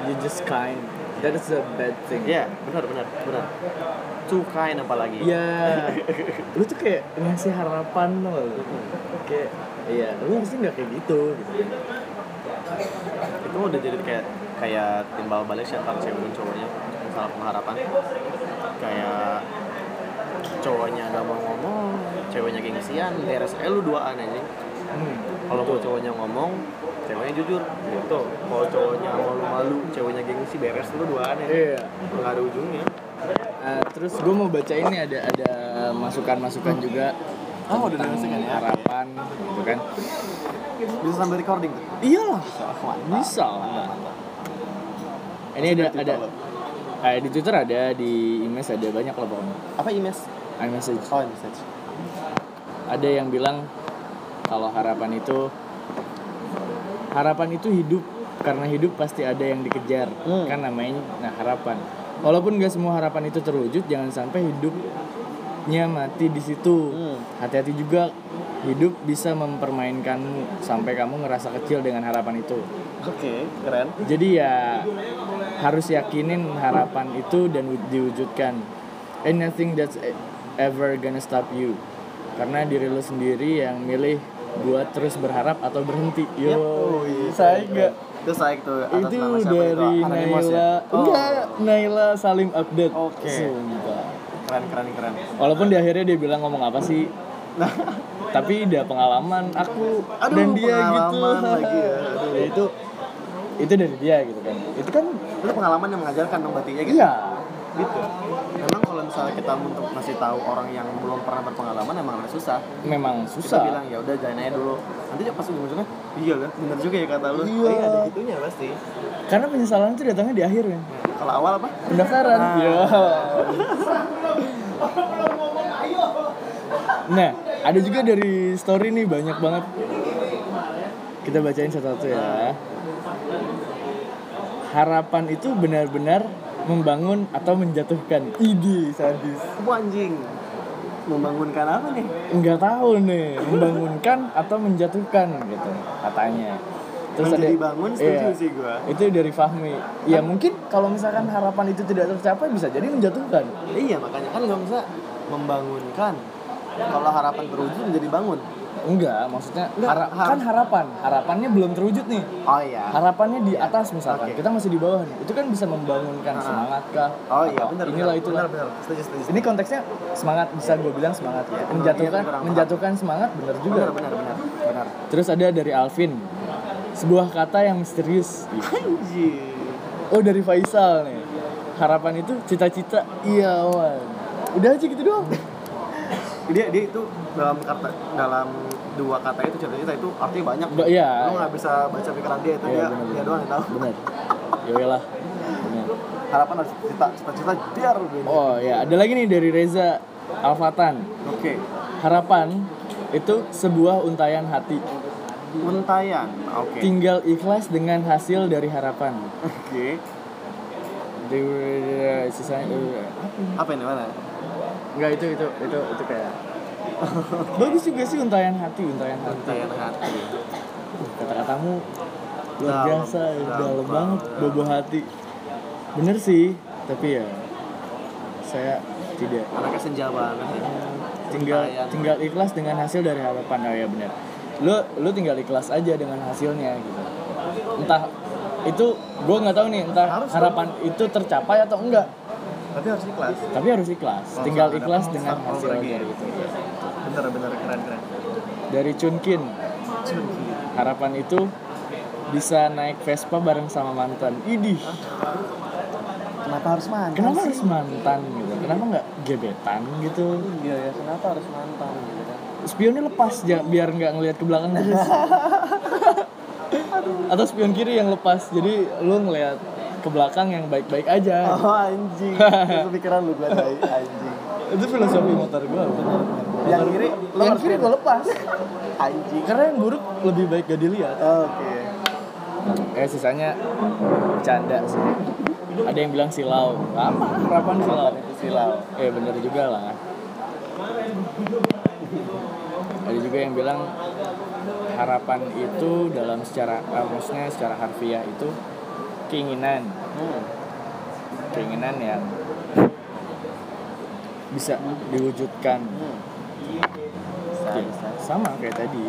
you just kind. That is a bad thing. Iya, benar benar benar. Too kind apalagi. Iya, [laughs] lu tuh kayak ngasih harapan loh. Kayak, iya, lu harusnya nggak kayak gitu. gitu. itu udah jadi kayak kayak timbal balik sih antara cewek dan cowoknya masalah pengharapan kayak cowoknya gak mau ngomong ceweknya gengsian beres eh lu duaan aja Hmm. kalau mau cowoknya ngomong ceweknya jujur gitu kalau cowoknya malu-malu ceweknya gengsi beres lu duaan aja Iya. nggak ada ujungnya Uh, terus gue mau baca ini ada ada masukan-masukan juga Oh, udah tentang masukan ya? harapan gitu kan. bisa sambil recording tuh Iyalah, bisa lah. Ini ada ada eh, di Twitter ada, di email ada banyak lah pokoknya. apa imes iMessage. oh message ada yang bilang kalau harapan itu harapan itu hidup karena hidup pasti ada yang dikejar Hmm. kan namanya nah harapan walaupun gak semua harapan itu terwujud jangan sampai hidup hidupnya mati di situ Hmm. hati-hati juga hidup bisa mempermainkanmu sampai kamu ngerasa kecil dengan harapan itu Oke, keren. jadi ya harus yakinin harapan itu dan wu- diwujudkan ain't nothing that's ever gonna stop you karena diri lu sendiri yang milih buat terus berharap atau berhenti yo Yep. saya enggak Itu saya itu atas itu nama siapa dari itu? Anonymous Naila ya? Oh, enggak Naila Salim update Oke. Sumpah. Keren, keren, keren. walaupun di akhirnya dia bilang ngomong apa sih [laughs] tapi dia pengalaman aku Aduh, dan dia gitu lagi ya. [laughs] Aduh. Ya, itu itu dari dia gitu kan itu kan Itu pengalaman yang mengajarkan dong berarti ya gitu? iya Gitu. Memang kalau misalnya kita untuk ngasih tahu orang yang belum pernah berpengalaman emang agak susah. memang Kita susah bilang ya udah jalan aja dulu. Nanti pas ujung-ujungnya iya kan, bener juga ya kata lu. Iya. ada gitunya pasti. karena penyesalan itu datangnya di akhir kan Kalau awal apa? pendaftaran Ah. Iya. nah ada juga dari story nih banyak banget kita bacain satu-satu ya harapan itu benar-benar membangun atau menjatuhkan ide sadis Apa anjing? Membangunkan apa nih? nggak tahu nih membangunkan atau menjatuhkan gitu katanya Menjadi bangun setuju iya. sih gua. itu dari Fahmi ya mungkin kalau misalkan harapan itu tidak tercapai bisa jadi menjatuhkan Iya makanya kan nggak bisa membangunkan. Kalau harapan terwujud menjadi bangun. Enggak maksudnya Enggak, hara- har- kan harapan harapannya belum terwujud nih Oh iya. harapannya di atas misalkan Oke. kita masih di bawah nih itu kan bisa membangunkan Ah. semangat kah Oh iya benar. inilah benar, itulah Benar benar. Setuju setuju. ini konteksnya semangat bisa gue bilang semangat ya Iya, menjatuhkan iya, benar, menjatuhkan semangat bener juga benar benar benar. Benar. terus ada dari Alvin sebuah kata yang misterius Anjing. oh dari Faisal nih harapan itu cita-cita iya wan udah aja gitu doang Dia dia itu dalam kata dalam dua kata itu cerita itu artinya banyak. Ba- iya. Lu nggak bisa baca pikiran dia itu Iya, dia benar, dia benar. doang yang tahu. bener ya lah bener Harapan harus cita cita-cita biar oh ya ada lagi nih dari Reza Alfatan Oke. harapan itu sebuah untayan hati Untayan. Oke. tinggal ikhlas dengan hasil dari harapan Oke. eh, apa ini? Apa ini mana? Enggak itu itu itu itu kayak [laughs] bagus juga sih untayan hati untayan hati. Untayan hati. kata-katamu luar biasa ya, dalam dalam banget. bobo hati. Bener sih tapi ya saya tidak. Anaknya senja banget ya. tinggal Untayan. tinggal ikhlas dengan hasil dari harapan. Oh ya benar lu lu tinggal ikhlas aja dengan hasilnya gitu. Entah itu gue nggak tahu nih entah Harus harapan itu tercapai atau enggak Tapi harus ikhlas. tapi harus ikhlas. Oh, tinggal ikhlas dengan hasil dari itu. Bener bener keren keren. dari Chunkin. Harapan itu bisa naik Vespa bareng sama mantan. Idih. Kenapa harus mantan? kenapa sih? harus mantan gitu? Kenapa nggak gebetan gitu? Iya ya, kenapa harus mantan gitu kan? spionnya lepas ja- biar nggak ngelihat ke belakang. Terus [laughs] atau spion kiri yang lepas. Jadi lu ngelihat ke belakang yang baik-baik aja. Oh anjing. Itu [laughs] pikiran lu tadi anjing. itu filosofi motor gua Yang kiri lu yang kiri gua lepas. Anjing. karena yang buruk lebih baik gak dilihat. Oke. eh sisanya bercanda sih. Ada yang bilang silau. Apa? Harapan silau. Itu silau. eh bener juga lah. Ada juga yang bilang harapan itu dalam secara maksudnya secara harfiah itu keinginan. Hmm. keinginan yang bisa diwujudkan. Hmm. Oke, bisa. sama kayak tadi.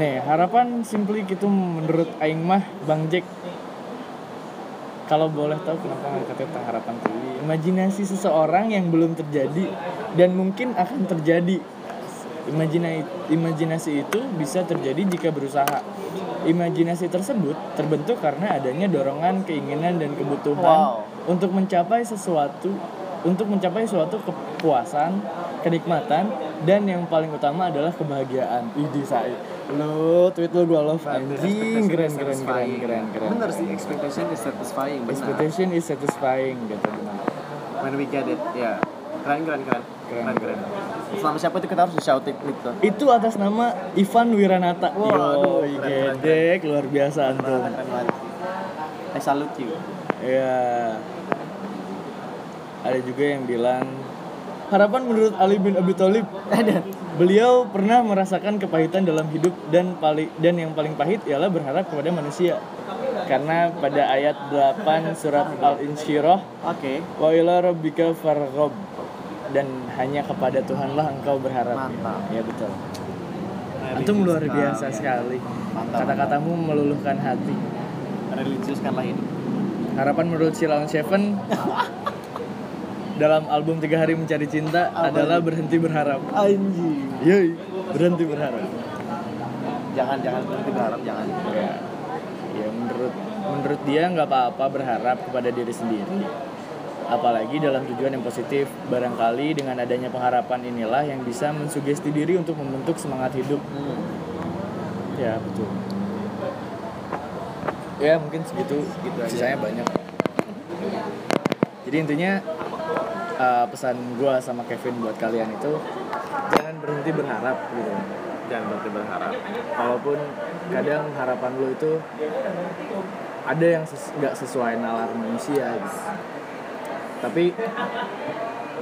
Nih harapan simply gitu menurut Aing mah Bang Jack. Kalau boleh tahu kenapa ngangkatnya tentang harapan tadi imajinasi seseorang yang belum terjadi dan mungkin akan terjadi Imajina, imajinasi itu bisa terjadi jika berusaha imajinasi tersebut terbentuk karena adanya dorongan keinginan dan kebutuhan Wow. untuk mencapai sesuatu untuk mencapai suatu kepuasan kenikmatan dan yang paling utama adalah kebahagiaan Idi Said lu tweet lu gua love anjing keren keren keren keren keren Bener sih, expectation is satisfying. Bener. expectation is satisfying gitu benar When we get it, ya. Keren keren keren. Keren. Keren keren. Selama siapa itu kita harus di shout it gitu. itu atas nama Ivan Wiranata. Wah, aduh, Yo, gedek luar biasa antum I salute you. ya ada juga yang bilang harapan menurut Ali bin Abi Thalib beliau pernah merasakan kepahitan dalam hidup dan paling dan yang paling pahit ialah berharap kepada manusia. Karena pada ayat 8 surat Al-Insyirah Oke. wa ila rabbika farghab dan hanya kepada Tuhanlah engkau berharap Mantap. ya betul Antum luar biasa sekali Mantap. kata-katamu meluluhkan hati Religius kan lah ini. harapan menurut Sheila Seven dalam album tiga hari mencari cinta Apa adalah itu? berhenti berharap Anjing. Yoi, berhenti berharap Jangan jangan berhenti berharap jangan. ya, ya menurut menurut dia nggak apa-apa berharap kepada diri sendiri apalagi dalam tujuan yang positif barangkali dengan adanya pengharapan inilah yang bisa mensugesti diri untuk membentuk semangat hidup Hmm. ya betul ya mungkin segitu Segitu aja. sisanya banyak jadi intinya uh, pesan gua sama Kevin buat kalian itu jangan berhenti berharap gitu Jangan berhenti berharap. walaupun kadang harapan lo itu ada yang ses- nggak sesuai nalar manusia gitu. Tapi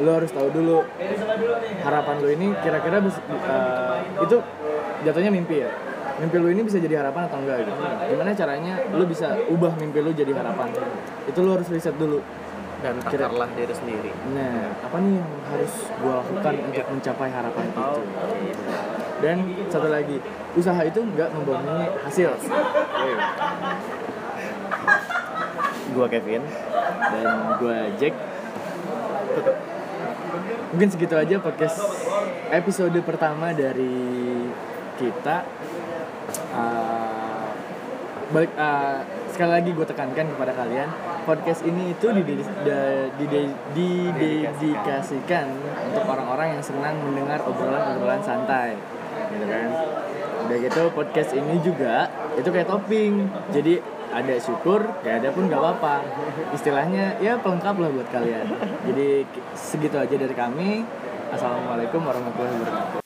lo harus tahu dulu. Harapan lo ini kira-kira eh, itu jatuhnya mimpi ya? Mimpi lo ini bisa jadi harapan atau enggak gitu? Gimana caranya lo bisa ubah mimpi lo jadi harapan? Itu lo harus riset dulu. Dan takarlah diri sendiri. nah apa nih yang harus gue lakukan untuk mencapai harapan itu? Dan satu lagi usaha itu nggak membohongi hasil Gua Kevin. dan gue Jack. Mungkin segitu aja podcast episode pertama dari kita. Uh, balik uh, sekali lagi gue tekankan kepada kalian podcast ini itu didedikasikan untuk orang-orang yang senang mendengar obrolan-obrolan santai gitu kan? Udah gitu podcast ini juga itu kayak topping. Jadi ada syukur gak ada pun gak apa-apa. Istilahnya ya pelengkap lah buat kalian. Jadi segitu aja dari kami. Assalamualaikum warahmatullahi wabarakatuh